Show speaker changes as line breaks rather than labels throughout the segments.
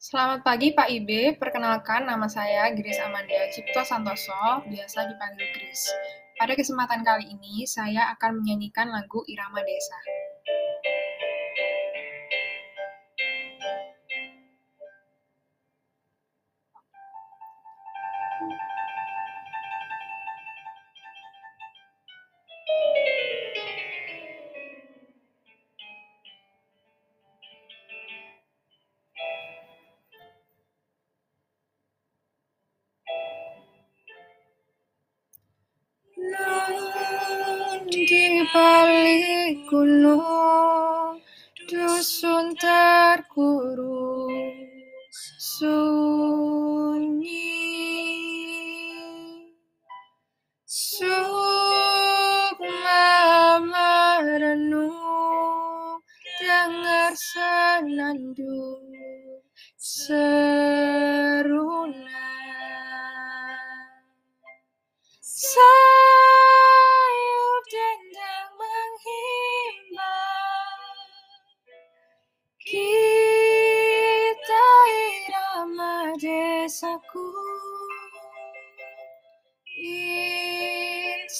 Selamat pagi Pak Ibe, perkenalkan nama saya Grace Amanda Cipto Santoso, biasa dipanggil Grace. Pada kesempatan kali ini, saya akan menyanyikan lagu Irama Desa. Di balik gunung dusun terkurung sunyi. Sukma merenung dengar senandung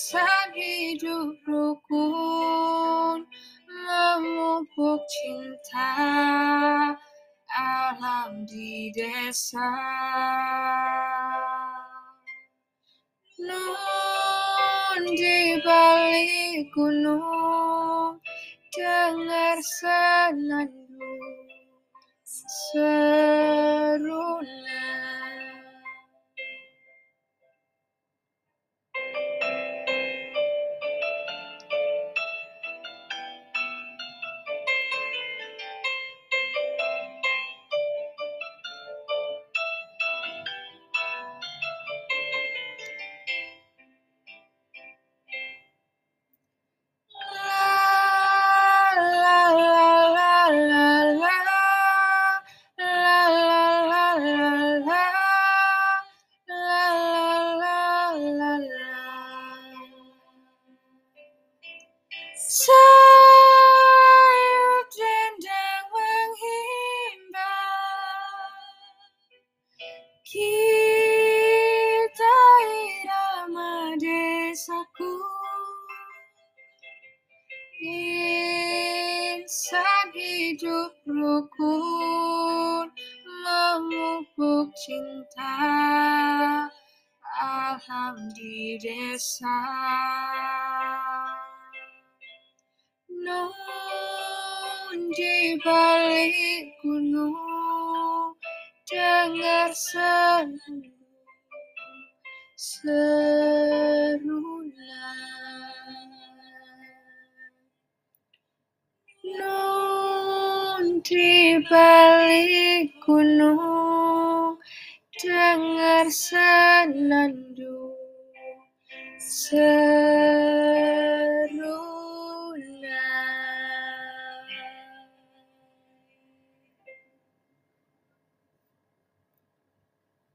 insan hidup rukun memupuk cinta alam di desa. Nun di balik gunung dengar senandung seruna Sayup dendang menghimbau Kita irama desaku. Insan hidup rukun Memupuk cinta. Desa Nun di balik gunung dengar senandung seruna Nun di balik gunung dengar senandung seruna